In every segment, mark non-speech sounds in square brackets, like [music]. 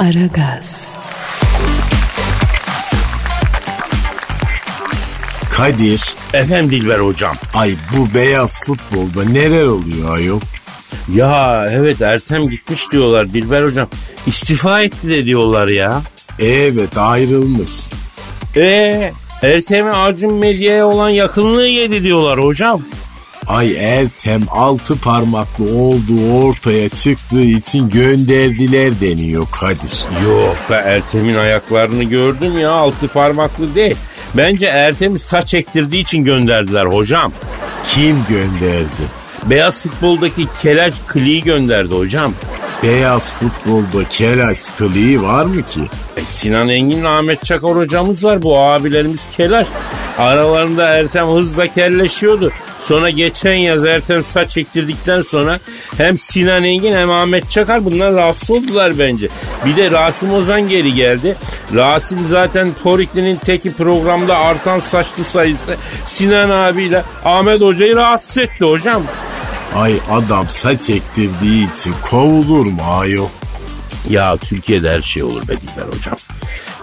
Aragaz, Kadir, Efendim Dilber hocam. ay bu beyaz futbolda neler oluyor ayol? Ya evet Ertem gitmiş diyorlar Dilber hocam. İstifa etti de diyorlar ya. Evet ayrılmış. Ee, Ertem'e Acun Medya'ya olan yakınlığı yedi diyorlar hocam. Ay Ertem altı parmaklı olduğu ortaya çıktığı için gönderdiler deniyor Kadir. Yok be Ertem'in ayaklarını gördüm ya altı parmaklı değil. Bence Ertem'i saç ektirdiği için gönderdiler hocam. Kim gönderdi? Beyaz futboldaki Kelaç Kli'yi gönderdi hocam. Beyaz futbolda Kelaş kılığı var mı ki? E, Sinan Engin'le Ahmet Çakar hocamız var. Bu abilerimiz Kelaş. Aralarında Ertem hızla kelleşiyordu. Sonra geçen yaz Ertem saç ektirdikten sonra hem Sinan Engin hem Ahmet Çakar bunlar rahatsız oldular bence. Bir de Rasim Ozan geri geldi. Rasim zaten Torikli'nin teki programda artan saçlı sayısı Sinan abiyle Ahmet Hoca'yı rahatsız etti hocam. Ay adam saç ektirdiği için kovulur mu ayol? Ya Türkiye'de her şey olur be Dilber hocam.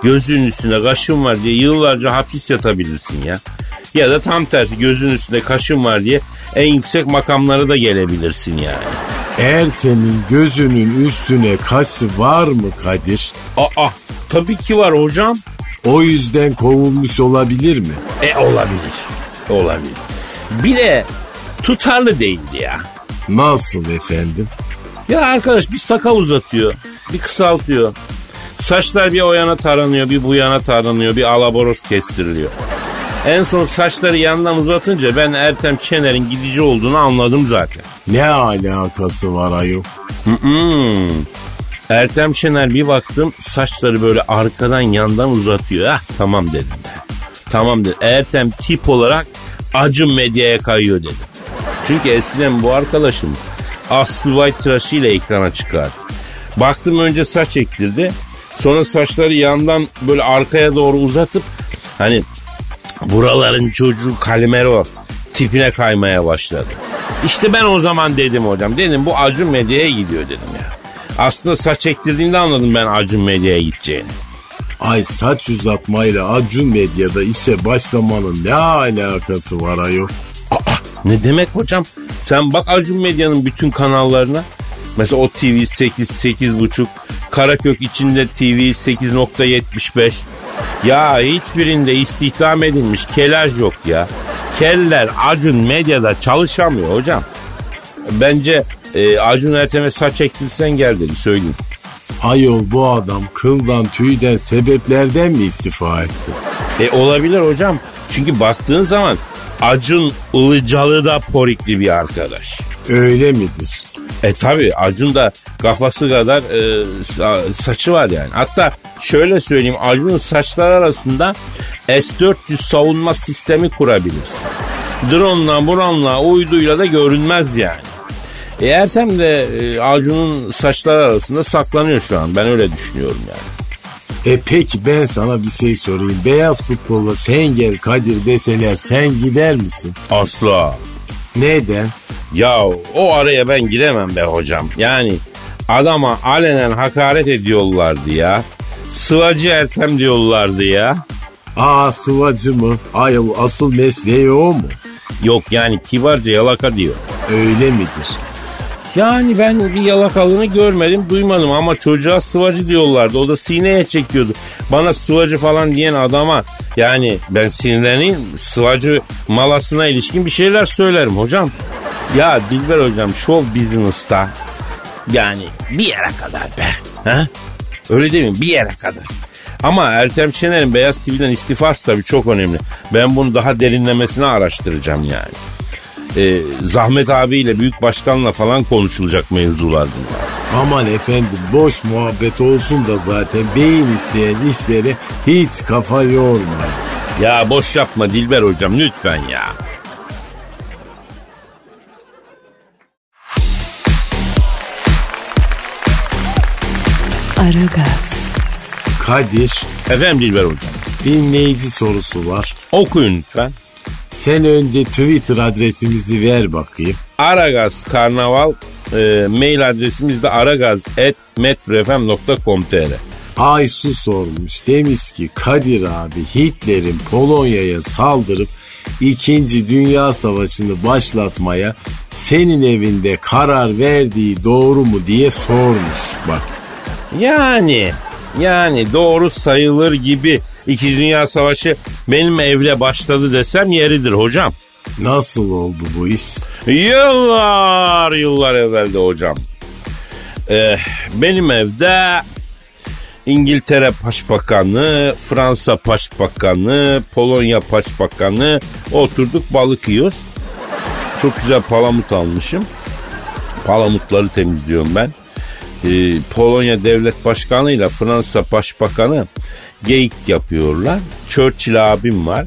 Gözünün üstünde kaşın var diye yıllarca hapis yatabilirsin ya. Ya da tam tersi gözünün üstünde kaşın var diye en yüksek makamlara da gelebilirsin yani. Ertem'in gözünün üstüne kaşı var mı Kadir? Aa tabii ki var hocam. O yüzden kovulmuş olabilir mi? E olabilir. Olabilir. Bir de tutarlı değildi ya. Nasıl efendim? Ya arkadaş bir sakal uzatıyor, bir kısaltıyor. Saçlar bir o yana taranıyor, bir bu yana taranıyor, bir alaboros kestiriliyor. En son saçları yandan uzatınca ben Ertem Şener'in gidici olduğunu anladım zaten. Ne alakası var ayol? Ertem Şener bir baktım saçları böyle arkadan yandan uzatıyor. Ah tamam dedim ben. Tamam dedim. Ertem tip olarak acım medyaya kayıyor dedim. Çünkü eskiden bu arkadaşım Aslı White tıraşı ile ekrana çıkardı. Baktım önce saç ektirdi. Sonra saçları yandan böyle arkaya doğru uzatıp hani buraların çocuğu Calimero tipine kaymaya başladı. İşte ben o zaman dedim hocam. Dedim bu Acun Medya'ya gidiyor dedim ya. Aslında saç ektirdiğinde anladım ben Acun Medya'ya gideceğini. Ay saç uzatmayla Acun Medya'da işe başlamanın ne alakası var ayol? Ne demek hocam? Sen bak Acun Medya'nın bütün kanallarına. Mesela o TV 8, 8.5, Karakök içinde TV 8.75. Ya hiçbirinde istihdam edilmiş kelaj yok ya. Keller Acun Medya'da çalışamıyor hocam. Bence e, Acun Ertem'e saç ektirsen gel dedi söyleyeyim. Ayol bu adam kıldan tüyden sebeplerden mi istifa etti? E olabilir hocam. Çünkü baktığın zaman Acun Ilıcalı da porikli bir arkadaş. Öyle midir? E tabi Acun da kafası kadar e, sa- saçı var yani. Hatta şöyle söyleyeyim Acun'un saçlar arasında S-400 savunma sistemi kurabilirsin. Drone'la, buranla, uyduyla da görünmez yani. E Ertem de e, Acun'un saçlar arasında saklanıyor şu an. Ben öyle düşünüyorum yani. E peki ben sana bir şey sorayım. Beyaz futbolla sen gel Kadir deseler sen gider misin? Asla. Neden? Ya o araya ben giremem be hocam. Yani adama alenen hakaret ediyorlardı ya. Sıvacı Ertem diyorlardı ya. Aa sıvacı mı? Ayol asıl mesleği o mu? Yok yani kibarca yalaka diyor. Öyle midir? Yani ben bir yalakalığını görmedim duymadım ama çocuğa sıvacı diyorlardı. O da sineye çekiyordu. Bana sıvacı falan diyen adama yani ben sinirleneyim sıvacı malasına ilişkin bir şeyler söylerim hocam. Ya Dilber hocam show business'ta yani bir yere kadar be. Ha? Öyle değil mi? Bir yere kadar. Ama Ertem Şener'in Beyaz TV'den istifası tabii çok önemli. Ben bunu daha derinlemesine araştıracağım yani. Ee, Zahmet abiyle Büyük Başkan'la falan konuşulacak mevzular bunlar. Aman efendim boş muhabbet olsun da zaten beyin isteyen işleri hiç kafa yorma. Ya boş yapma Dilber hocam lütfen ya. Aragaz, Kadir Efendim Dilber hocam. dinleyici sorusu var. Okuyun lütfen. Sen önce Twitter adresimizi ver bakayım. Aragaz Karnaval E, mail adresimiz de aragaz.metrofm.com.tr Aysu sormuş. Demiş ki Kadir abi Hitler'in Polonya'ya saldırıp İkinci Dünya Savaşı'nı başlatmaya senin evinde karar verdiği doğru mu diye sormuş. Bak Yani yani doğru sayılır gibi İkinci Dünya Savaşı benim evle başladı desem yeridir hocam. Nasıl oldu bu iş? Yıllar yıllar evvelde hocam. Ee, benim evde İngiltere Başbakanı, Fransa Başbakanı, Polonya Başbakanı oturduk balık yiyoruz. Çok güzel palamut almışım. Palamutları temizliyorum ben. Ee, Polonya Devlet Başkanı ile Fransa Başbakanı geyik yapıyorlar. Churchill abim var.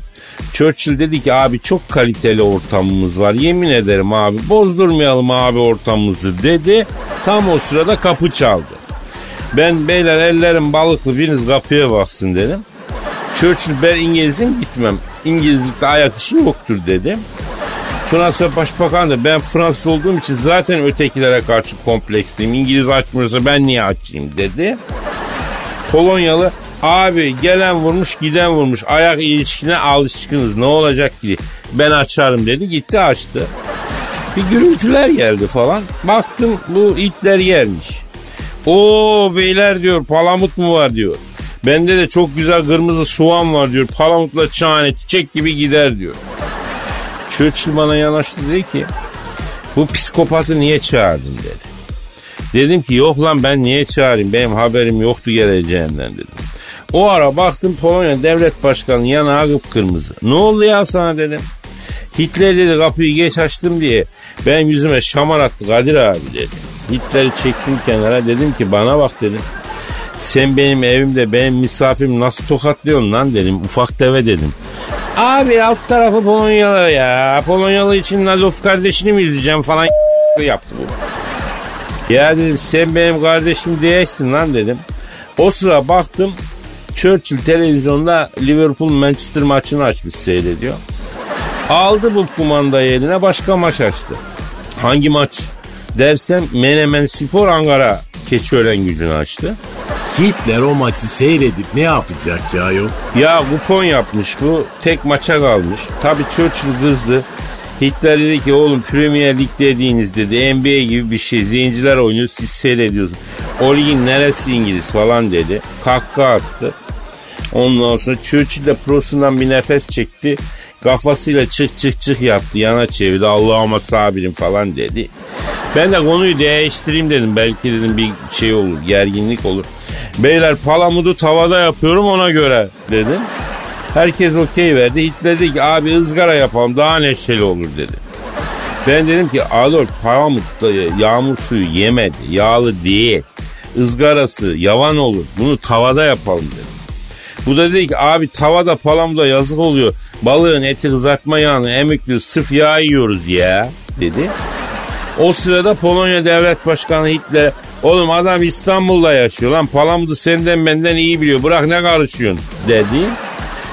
Churchill dedi ki abi çok kaliteli ortamımız var. Yemin ederim abi bozdurmayalım abi ortamımızı dedi. Tam o sırada kapı çaldı. Ben beyler ellerim balıklı biriniz kapıya baksın dedim. Churchill ben İngiliz'im gitmem. İngilizlikte ayak işi yoktur dedim. Fransa Başbakanı da ben Fransız olduğum için zaten ötekilere karşı kompleksliyim. İngiliz açmıyorsa ben niye açayım dedi. Polonyalı abi gelen vurmuş giden vurmuş ayak ilişkine alışkınız ne olacak ki ben açarım dedi gitti açtı. Bir gürültüler geldi falan. Baktım bu itler gelmiş. O beyler diyor palamut mu var diyor. Bende de çok güzel kırmızı soğan var diyor. Palamutla çane çiçek gibi gider diyor. Churchill bana yanaştı dedi ki bu psikopatı niye çağırdın dedi. Dedim ki yok lan ben niye çağırayım benim haberim yoktu geleceğinden dedim. O ara baktım Polonya devlet başkanı yanağı kıpkırmızı. Ne oldu ya sana dedim. Hitler dedi kapıyı geç açtım diye benim yüzüme şamar attı Kadir abi dedi. Hitler'i çektim kenara dedim ki bana bak dedim. Sen benim evimde benim misafirim nasıl tokatlıyorsun lan dedim. Ufak deve dedim. Abi alt tarafı Polonyalı ya. Polonyalı için Nazov kardeşini mi izleyeceğim falan [laughs] yaptı bu. Ya dedim sen benim kardeşim değilsin lan dedim. O sıra baktım Churchill televizyonda Liverpool Manchester maçını açmış seyrediyor. Aldı bu kumandayı eline başka maç açtı. Hangi maç dersem Menemen Spor Ankara Keçiören gücünü açtı. Hitler o maçı seyredip ne yapacak ya yok? Ya kupon yapmış bu. Tek maça kalmış. Tabii Churchill kızdı. Hitler dedi ki oğlum Premier Lig dediğiniz dedi. NBA gibi bir şey. Zenciler oynuyor siz seyrediyorsunuz. O ligin neresi İngiliz falan dedi. Kahkaha attı. Ondan sonra Churchill de prosundan bir nefes çekti. Kafasıyla çık çık çık yaptı. Yana çevirdi. Allah'ıma sabirim falan dedi. Ben de konuyu değiştireyim dedim. Belki dedim bir şey olur. Gerginlik olur. Beyler palamudu tavada yapıyorum ona göre dedim. Herkes okey verdi. Hitler dedi ki abi ızgara yapalım daha neşeli olur dedi. Ben dedim ki Adolf palamut yağmur suyu yemedi. Yağlı değil. Izgarası yavan olur. Bunu tavada yapalım dedim. Bu da dedi ki abi tavada palamuda yazık oluyor. Balığın eti kızartma yağını emikliyor sırf yağ yiyoruz ya dedi. O sırada Polonya Devlet Başkanı Hitler oğlum adam İstanbul'da yaşıyor lan palamudu senden benden iyi biliyor bırak ne karışıyorsun dedi.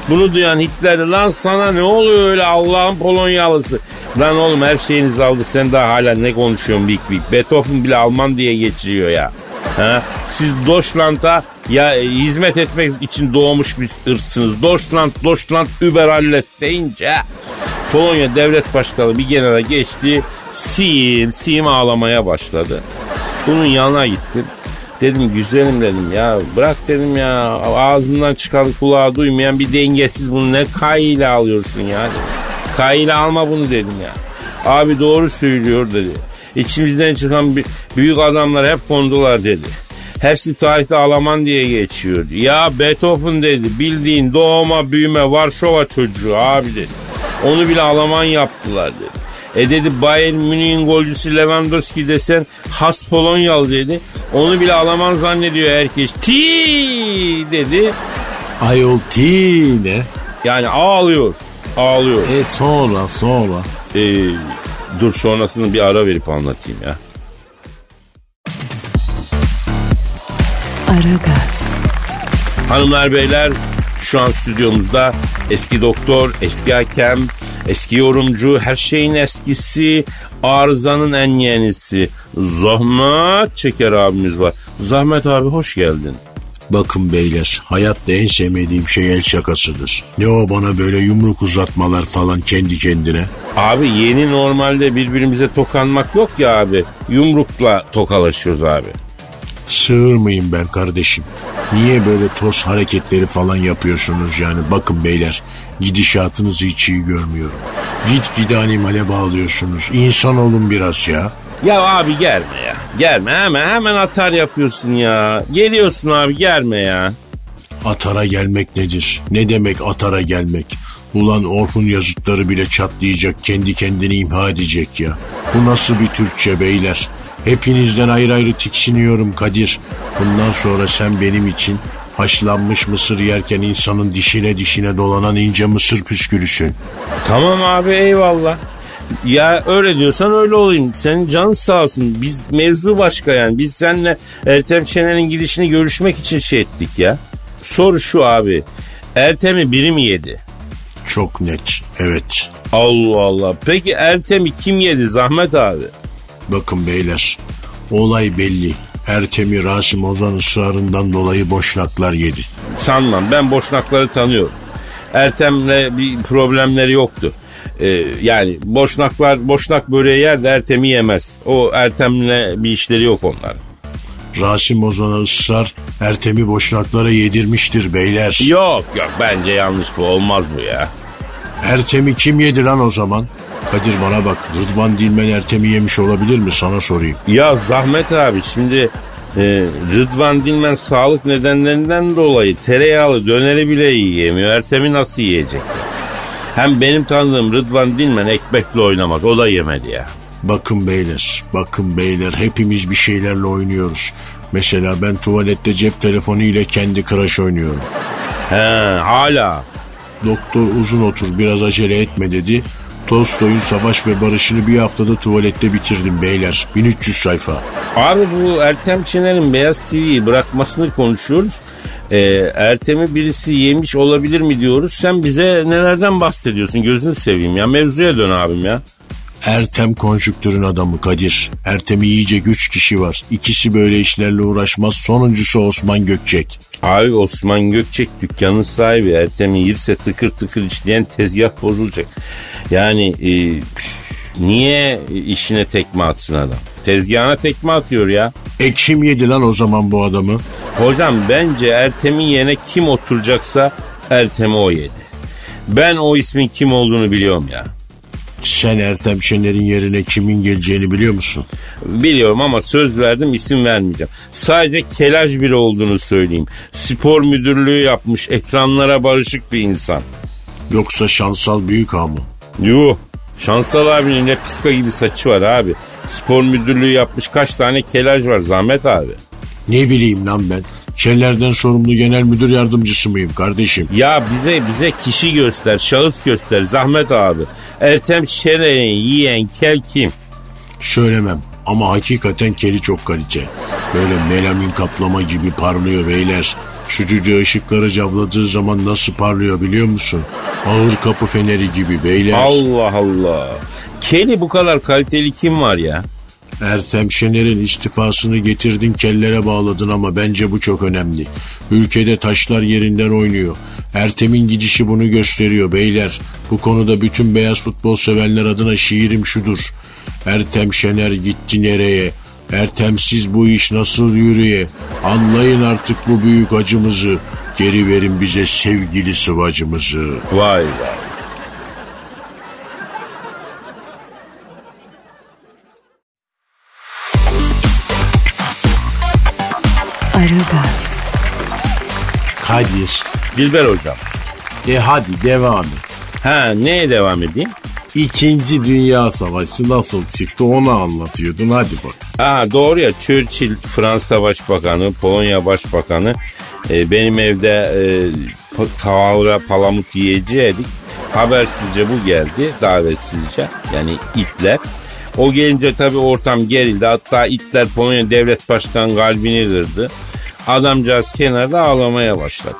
Bunu duyan Hitler lan sana ne oluyor öyle Allah'ın Polonyalısı. Lan oğlum her şeyinizi aldı sen daha hala ne konuşuyorsun big big. Beethoven bile Alman diye geçiriyor ya. Ha? Siz Deutschland'a ya e, hizmet etmek için doğmuş bir ırksınız. Deutschland, Deutschland über alles deyince Polonya devlet başkanı bir genele geçti. Sim, sim ağlamaya başladı. Bunun yanına gittim. Dedim güzelim dedim ya bırak dedim ya ağzından çıkan kulağa duymayan bir dengesiz bunu ne kayıyla alıyorsun ya dedim. Kayıyla alma bunu dedim ya. Abi doğru söylüyor dedi. İçimizden çıkan büyük adamlar hep kondular dedi. Hepsi tarihte Alman diye geçiyor. Ya Beethoven dedi bildiğin doğma büyüme Varşova çocuğu abi dedi. Onu bile Alman yaptılar dedi. E dedi Bayern Münih'in golcüsü Lewandowski desen has Polonyalı dedi. Onu bile Alman zannediyor herkes. Ti dedi. Ayol ti ne? Yani ağlıyor. Ağlıyor. E sonra sonra. E, dur sonrasını bir ara verip anlatayım ya. Aragaz, Hanımlar beyler şu an stüdyomuzda eski doktor, eski hakem, Eski yorumcu, her şeyin eskisi, arızanın en yenisi. Zahmet Çeker abimiz var. Zahmet abi hoş geldin. Bakın beyler hayatta en sevmediğim şey el şakasıdır. Ne o bana böyle yumruk uzatmalar falan kendi kendine. Abi yeni normalde birbirimize tokanmak yok ya abi. Yumrukla tokalaşıyoruz abi. Sığır mıyım ben kardeşim? Niye böyle toz hareketleri falan yapıyorsunuz yani? Bakın beyler gidişatınızı hiç iyi görmüyorum. Git gide animale bağlıyorsunuz. İnsan olun biraz ya. Ya abi gelme ya. Gelme hemen hemen atar yapıyorsun ya. Geliyorsun abi gelme ya. Atara gelmek nedir? Ne demek atara gelmek? Ulan Orhun yazıtları bile çatlayacak, kendi kendini imha edecek ya. Bu nasıl bir Türkçe beyler? Hepinizden ayrı ayrı tiksiniyorum Kadir. Bundan sonra sen benim için haşlanmış mısır yerken insanın dişine dişine dolanan ince mısır püskülüsün. Tamam abi eyvallah. Ya öyle diyorsan öyle olayım. Senin canın sağ olsun. Biz mevzu başka yani. Biz seninle Ertem Şener'in gidişini görüşmek için şey ettik ya. Soru şu abi. Ertem'i biri mi yedi? Çok net, evet. Allah Allah. Peki Ertem'i kim yedi Zahmet abi? Bakın beyler, olay belli. Ertem'i Rasim Ozan ısrarından dolayı boşnaklar yedi. Sanmam. Ben boşnakları tanıyorum. Ertem'le bir problemleri yoktu. Ee, yani boşnaklar boşnak böreği yer de Ertem'i yemez. O Ertem'le bir işleri yok onların. Rasim Ozan'a ısrar Ertem'i boşnaklara yedirmiştir beyler. Yok yok bence yanlış bu olmaz bu ya. Ertem'i kim yedi lan o zaman? Kadir bana bak Rıdvan Dilmen Ertem'i yemiş olabilir mi sana sorayım. Ya Zahmet abi şimdi e, Rıdvan Dilmen sağlık nedenlerinden dolayı tereyağlı döneri bile yiyemiyor. Ertem'i nasıl yiyecek? Hem benim tanıdığım Rıdvan Dilmen ekmekle oynamaz. O da yemedi ya. Bakın beyler, bakın beyler hepimiz bir şeylerle oynuyoruz. Mesela ben tuvalette cep telefonu ile kendi crush oynuyorum. He hala. Doktor uzun otur biraz acele etme dedi. Tolstoy'un Savaş ve Barış'ını bir haftada tuvalette bitirdim beyler. 1300 sayfa. Abi bu Ertem Şener'in Beyaz TV'yi bırakmasını konuşuyoruz. Ee, Ertem'i birisi yemiş olabilir mi diyoruz. Sen bize nelerden bahsediyorsun gözünü seveyim ya. Mevzuya dön abim ya. Ertem konjüktürün adamı Kadir. Ertem'i yiyecek üç kişi var. İkisi böyle işlerle uğraşmaz. Sonuncusu Osman Gökçek. Abi Osman Gökçek dükkanın sahibi Ertem'i yirse tıkır tıkır işleyen tezgah bozulacak. Yani e, niye işine tekme atsın adam? Tezgahına tekme atıyor ya. E kim yedi lan o zaman bu adamı? Hocam bence Ertem'in yerine kim oturacaksa Ertem'i o yedi. Ben o ismin kim olduğunu biliyorum ya. Sen Ertem Şener'in yerine kimin geleceğini biliyor musun? Biliyorum ama söz verdim isim vermeyeceğim. Sadece kelaj biri olduğunu söyleyeyim. Spor müdürlüğü yapmış ekranlara barışık bir insan. Yoksa Şansal Büyük Ağa mı? Yuh Şansal abinin ne piska gibi saçı var abi. Spor müdürlüğü yapmış kaç tane kelaj var Zahmet abi. Ne bileyim lan ben. Kellerden sorumlu genel müdür yardımcısı mıyım kardeşim? Ya bize bize kişi göster, şahıs göster Zahmet abi. Ertem Şener'i yiyen kel kim? Söylemem ama hakikaten keli çok kalite. Böyle melamin kaplama gibi parlıyor beyler. Stüdyo ışıkları cavladığı zaman nasıl parlıyor biliyor musun? Ağır kapı feneri gibi beyler. Allah Allah. Keli bu kadar kaliteli kim var ya? Ertem Şener'in istifasını getirdin kellere bağladın ama bence bu çok önemli. Ülkede taşlar yerinden oynuyor. Ertem'in gidişi bunu gösteriyor beyler. Bu konuda bütün beyaz futbol sevenler adına şiirim şudur. Ertem Şener gitti nereye? Ertemsiz bu iş nasıl yürüye? Anlayın artık bu büyük acımızı. Geri verin bize sevgili sıvacımızı. Vay vay. Aragaz, Kadir. Dilber hocam. E hadi devam et. Ha neye devam edeyim? İkinci Dünya Savaşı nasıl çıktı onu anlatıyordun hadi bak. Ha doğru ya Churchill Fransa Başbakanı, Polonya Başbakanı e, benim evde e, tavra palamut yiyeceydik. Habersizce bu geldi davetsizce yani itler. O gelince tabii ortam gerildi. Hatta itler Polonya Devlet Başkanı kalbini kırdı. Adamcağız kenarda ağlamaya başladı.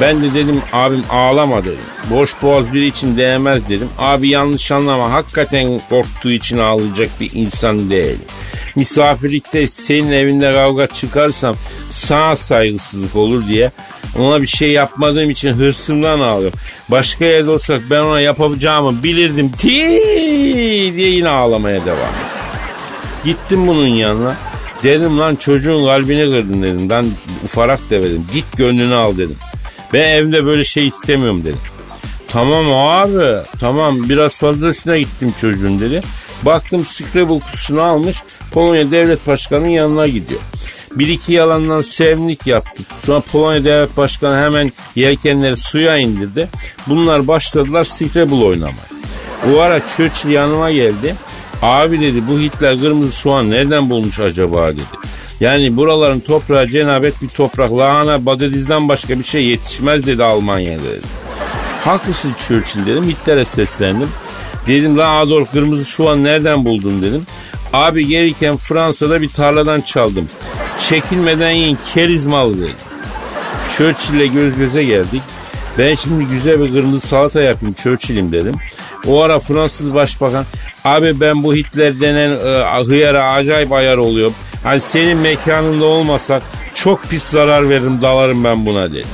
Ben de dedim abim ağlama dedim. Boş boğaz biri için değmez dedim. Abi yanlış anlama hakikaten korktuğu için ağlayacak bir insan değil. Misafirlikte senin evinde kavga çıkarsam sana saygısızlık olur diye ona bir şey yapmadığım için hırsımdan ağlıyorum. Başka yerde olsak ben ona yapacağımı bilirdim. Tii diye yine ağlamaya devam Gittim bunun yanına. Dedim lan çocuğun kalbini kırdın dedim. Ben ufarak demedim. Git gönlünü al dedim. Ben evde böyle şey istemiyorum dedim. Tamam abi tamam biraz fazla üstüne gittim çocuğun dedi. Baktım Scrabble kutusunu almış Polonya Devlet Başkanı'nın yanına gidiyor. Bir iki yalandan sevnik yaptı. Sonra Polonya Devlet Başkanı hemen yelkenleri suya indirdi. Bunlar başladılar Scrabble oynamaya. O ara Churchill yanıma geldi. Abi dedi bu Hitler kırmızı soğan nereden bulmuş acaba dedi. Yani buraların toprağı cenabet bir toprak. Lahana badedizden başka bir şey yetişmez dedi Almanya'da dedi. Haklısın Churchill dedim. Hitler'e seslendim. Dedim la Adolf kırmızı soğan nereden buldun dedim. Abi gelirken Fransa'da bir tarladan çaldım. Çekilmeden yiyin keriz malı dedi. Churchill'le göz göze geldik. Ben şimdi güzel bir kırmızı salata yapayım Churchill'im dedim. O ara Fransız başbakan abi ben bu Hitler denen e, hıyara acayip ayar oluyorum. Hani senin mekanında olmasak çok pis zarar veririm dalarım ben buna dedi.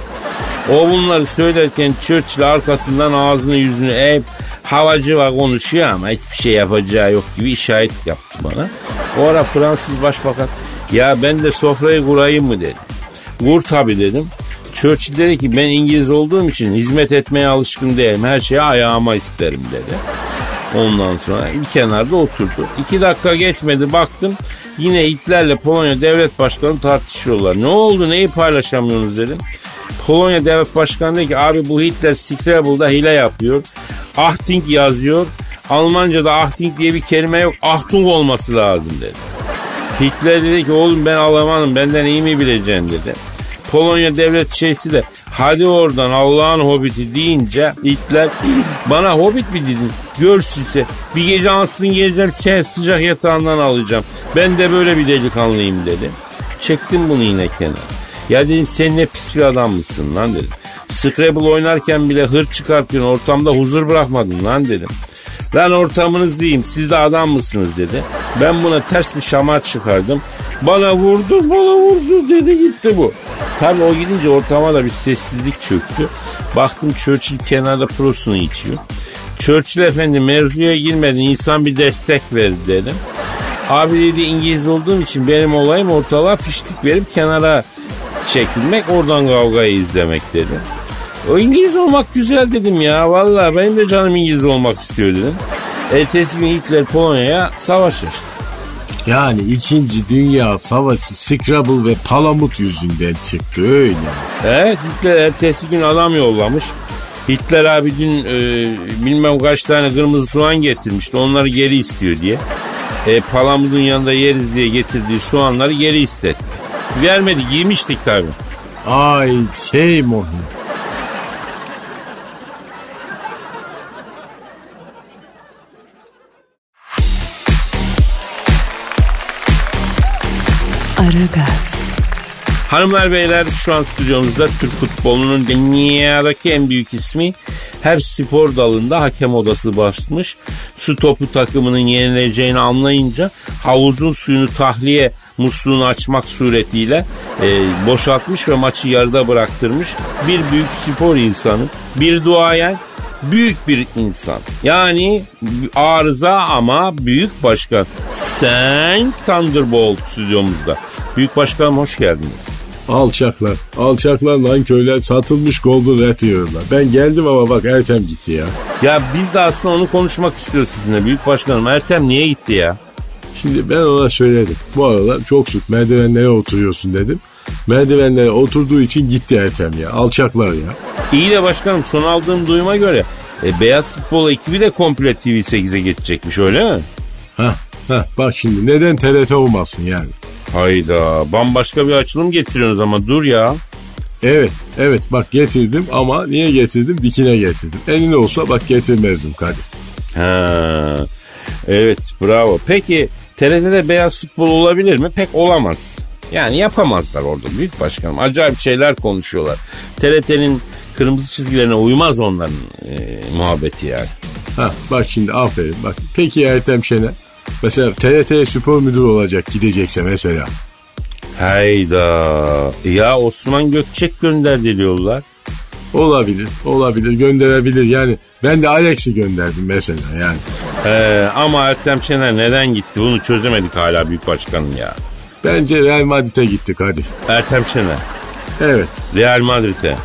O bunları söylerken Churchill arkasından ağzını yüzünü eğip havacı var konuşuyor ama hiçbir şey yapacağı yok gibi işaret yaptı bana. O ara Fransız başbakan ya ben de sofrayı kurayım mı dedi. Vur tabi dedim. Churchill dedi ki ben İngiliz olduğum için hizmet etmeye alışkın değilim. Her şeyi ayağıma isterim dedi. Ondan sonra bir kenarda oturdu. İki dakika geçmedi baktım yine Hitler'le Polonya devlet başkanı tartışıyorlar. Ne oldu neyi paylaşamıyorsunuz dedim. Polonya devlet başkanı dedi ki abi bu Hitler Scrabble'da hile yapıyor. Achtung yazıyor. Almanca'da Achtung diye bir kelime yok. Achtung olması lazım dedi. Hitler dedi ki oğlum ben Almanım benden iyi mi bileceğim dedi. Polonya devlet şeysi de hadi oradan Allah'ın hobiti deyince Hitler bana hobbit mi dedin? Görsünse bir gece ansın geleceğim sen sıcak yatağından alacağım. Ben de böyle bir delikanlıyım dedi. Çektim bunu yine kenara. Ya dedim sen ne pis bir adam mısın lan dedim. Scrabble oynarken bile hır çıkartıyorsun ortamda huzur bırakmadın lan dedim. Lan ortamınızı yiyeyim siz de adam mısınız dedi. Ben buna ters bir şamar çıkardım. Bana vurdu bana vurdu dedi gitti bu. Tabii o gidince ortama da bir sessizlik çöktü. Baktım Churchill kenarda prosunu içiyor. Churchill efendi mevzuya girmedi insan bir destek verdi dedim. Abi dedi İngiliz olduğum için benim olayım ortalığa fiştik verip kenara çekilmek oradan kavgayı izlemek dedi. O İngiliz olmak güzel dedim ya. Valla benim de canım İngiliz olmak istiyor dedim. Ertesi gün Hitler Polonya'ya savaş açtı. Yani 2. Dünya Savaşı Scrabble ve Palamut yüzünden çıktı öyle. Evet Hitler ertesi gün adam yollamış. Hitler abi dün e, bilmem kaç tane kırmızı soğan getirmişti. Onları geri istiyor diye. E, palamudun yanında yeriz diye getirdiği soğanları geri istetti. Vermedi giymiştik tabi. Ay şey muhim. Aragaz, Hanımlar beyler şu an stüdyomuzda Türk futbolunun dünyadaki en büyük ismi her spor dalında hakem odası başlamış. Su topu takımının yenileceğini anlayınca havuzun suyunu tahliye musluğunu açmak suretiyle e, boşaltmış ve maçı yarıda bıraktırmış. Bir büyük spor insanı, bir duayen, büyük bir insan. Yani arıza ama büyük başkan. Sen Thunderbolt stüdyomuzda. Büyük başkanım hoş geldiniz. Alçaklar. Alçaklar lan köyler satılmış golden red yiyorlar. Ben geldim ama bak Ertem gitti ya. Ya biz de aslında onu konuşmak istiyoruz sizinle büyük başkanım. Ertem niye gitti ya? Şimdi ben ona söyledim. Bu aralar çok sık merdivenlere oturuyorsun dedim. Merdivenlere oturduğu için gitti Ertem ya. Alçaklar ya. İyi de başkanım son aldığım duyuma göre e, Beyaz Futbol ekibi de komple TV8'e geçecekmiş öyle mi? Hah, hah bak şimdi neden TRT olmasın yani. Hayda bambaşka bir açılım getiriyorsunuz ama dur ya. Evet, evet bak getirdim ama niye getirdim? Dikine getirdim. Eline olsa bak getirmezdim Kadir. Ha, evet bravo. Peki TRT'de beyaz futbol olabilir mi? Pek olamaz. Yani yapamazlar orada büyük başkanım. Acayip şeyler konuşuyorlar. TRT'nin kırmızı çizgilerine uymaz onların e, muhabbeti yani. Ha bak şimdi aferin bak. Peki Ertem Şener mesela TRT spor müdürü olacak gidecekse mesela. Hayda. Ya Osman Gökçek gönderdi diyorlar. Olabilir, olabilir, gönderebilir. Yani ben de Alex'i gönderdim mesela yani. Ee, ama Ertem Şener neden gitti bunu çözemedik hala Büyük Başkanım ya. Bence Real Madrid'e gittik hadi. Ertem Şener. Evet, Real Madrid'e.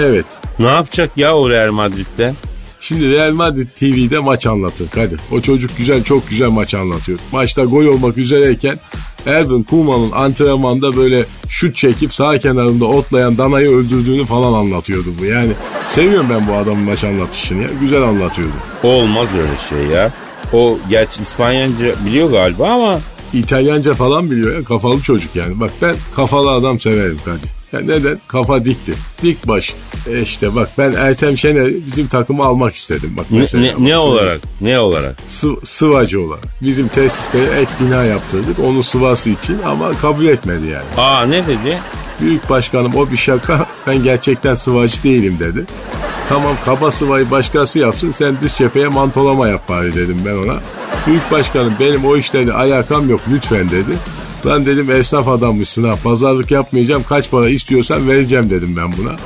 evet. Ne yapacak ya o Real Madrid'de? Şimdi Real Madrid TV'de maç anlatır Kadir. O çocuk güzel çok güzel maç anlatıyor. Maçta gol olmak üzereyken Erwin Koeman'ın antrenmanda böyle şut çekip sağ kenarında otlayan danayı öldürdüğünü falan anlatıyordu bu. Yani seviyorum ben bu adamın maç anlatışını ya. Güzel anlatıyordu. Olmaz öyle şey ya. O gerçi İspanyolca biliyor galiba ama İtalyanca falan biliyor ya kafalı çocuk yani. Bak ben kafalı adam severim Kadir. Ya neden? Kafa dikti. Dik baş. E işte bak ben Ertem Şener bizim takımı almak istedim. Bak ne, ne, ne olarak? Ne olarak? Sı- sıvacı olarak. Bizim tesislere ek bina yaptırdık onun sıvası için ama kabul etmedi yani. Aa ne dedi? Büyük başkanım o bir şaka [laughs] ben gerçekten sıvacı değilim dedi. Tamam kaba sıvayı başkası yapsın sen dış cepheye mantolama yap bari dedim ben ona. Büyük başkanım benim o işlerde alakam yok lütfen dedi. Lan dedim esnaf adammışsın ha pazarlık yapmayacağım kaç para istiyorsan vereceğim dedim ben buna.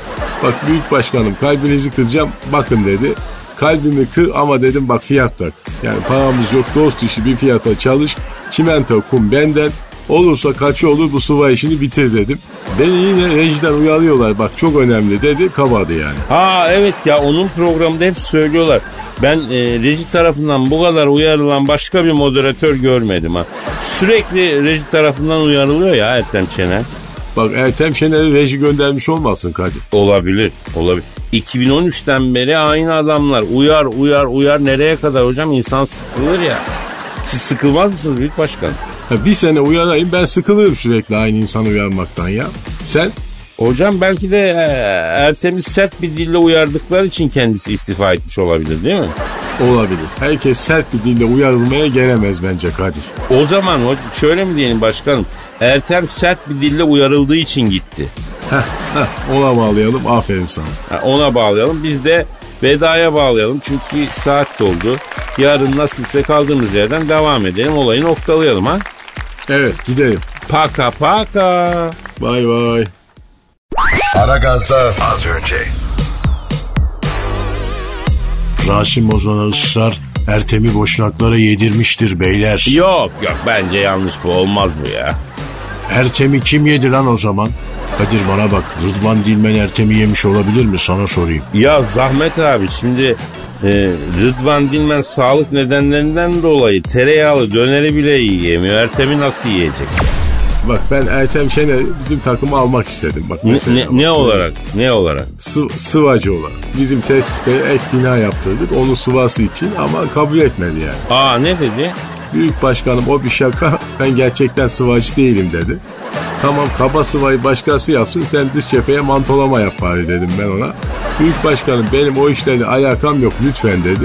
Bak büyük başkanım kalbinizi kıracağım bakın dedi. Kalbimi kır ama dedim bak fiyat tak. Yani paramız yok dost işi bir fiyata çalış. Çimento kum benden. Olursa kaçı olur bu sıva işini bitir dedim. Beni yine rejiden uyarıyorlar bak çok önemli dedi kabadı yani. Ha evet ya onun programında hep söylüyorlar. Ben e, reji tarafından bu kadar uyarılan başka bir moderatör görmedim ha. Sürekli reji tarafından uyarılıyor ya Ertem Şener. Bak Ertem Şener'i reji göndermiş olmasın Kadir. Olabilir, olabilir. 2013'ten beri aynı adamlar uyar uyar uyar nereye kadar hocam insan sıkılır ya. Siz sıkılmaz mısınız büyük başkan? Bir sene uyarayım ben sıkılırım sürekli aynı insanı uyarmaktan ya. Sen? Hocam belki de e, Ertem'i sert bir dille uyardıkları için kendisi istifa etmiş olabilir değil mi? Olabilir. Herkes sert bir dille uyarılmaya gelemez bence Kadir. O zaman şöyle mi diyelim başkanım? Ertem sert bir dille uyarıldığı için gitti. Heh, heh, ona bağlayalım aferin sana. Ha, ona bağlayalım. Biz de vedaya bağlayalım. Çünkü saat doldu. Yarın nasipse kaldığımız yerden devam edelim. Olayı noktalayalım ha. Evet gidelim. Paka paka. Bay bay. Aragaz'da az önce. Rasim Ozan'a ısrar Ertem'i boşnaklara yedirmiştir beyler. Yok yok bence yanlış bu olmaz bu ya. Ertem'i kim yedi lan o zaman? Kadir bana bak Rıdvan Dilmen Ertem'i yemiş olabilir mi sana sorayım. Ya Zahmet abi şimdi e, Rıdvan Dilmen sağlık nedenlerinden dolayı tereyağlı döneri bile yiyemiyor. Ertem'i nasıl yiyecek? Bak ben Ertem Şener'i bizim takıma almak istedim. Bak Ne, ne, bak, ne olarak? Ne olarak? Sı- sıvacı olarak. Bizim tesislere ek bina yaptırdık onun sıvası için ama kabul etmedi yani. Aa ne dedi? Büyük başkanım o bir şaka ben gerçekten sıvacı değilim dedi. Tamam kaba sıvayı başkası yapsın sen dış cepheye mantolama yap bari dedim ben ona. Büyük başkanım benim o işlerde alakam yok lütfen dedi.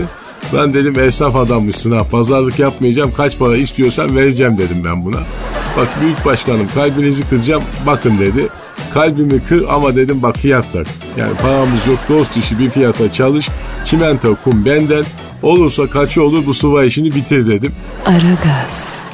Ben dedim esnaf adammışsın ha pazarlık yapmayacağım kaç para istiyorsan vereceğim dedim ben buna. Bak büyük başkanım kalbinizi kıracağım bakın dedi. Kalbimi kır ama dedim bak fiyat tak. Yani paramız yok dost işi bir fiyata çalış. Çimento kum benden. Olursa kaçı olur bu sıva işini bitir dedim. Aragaz.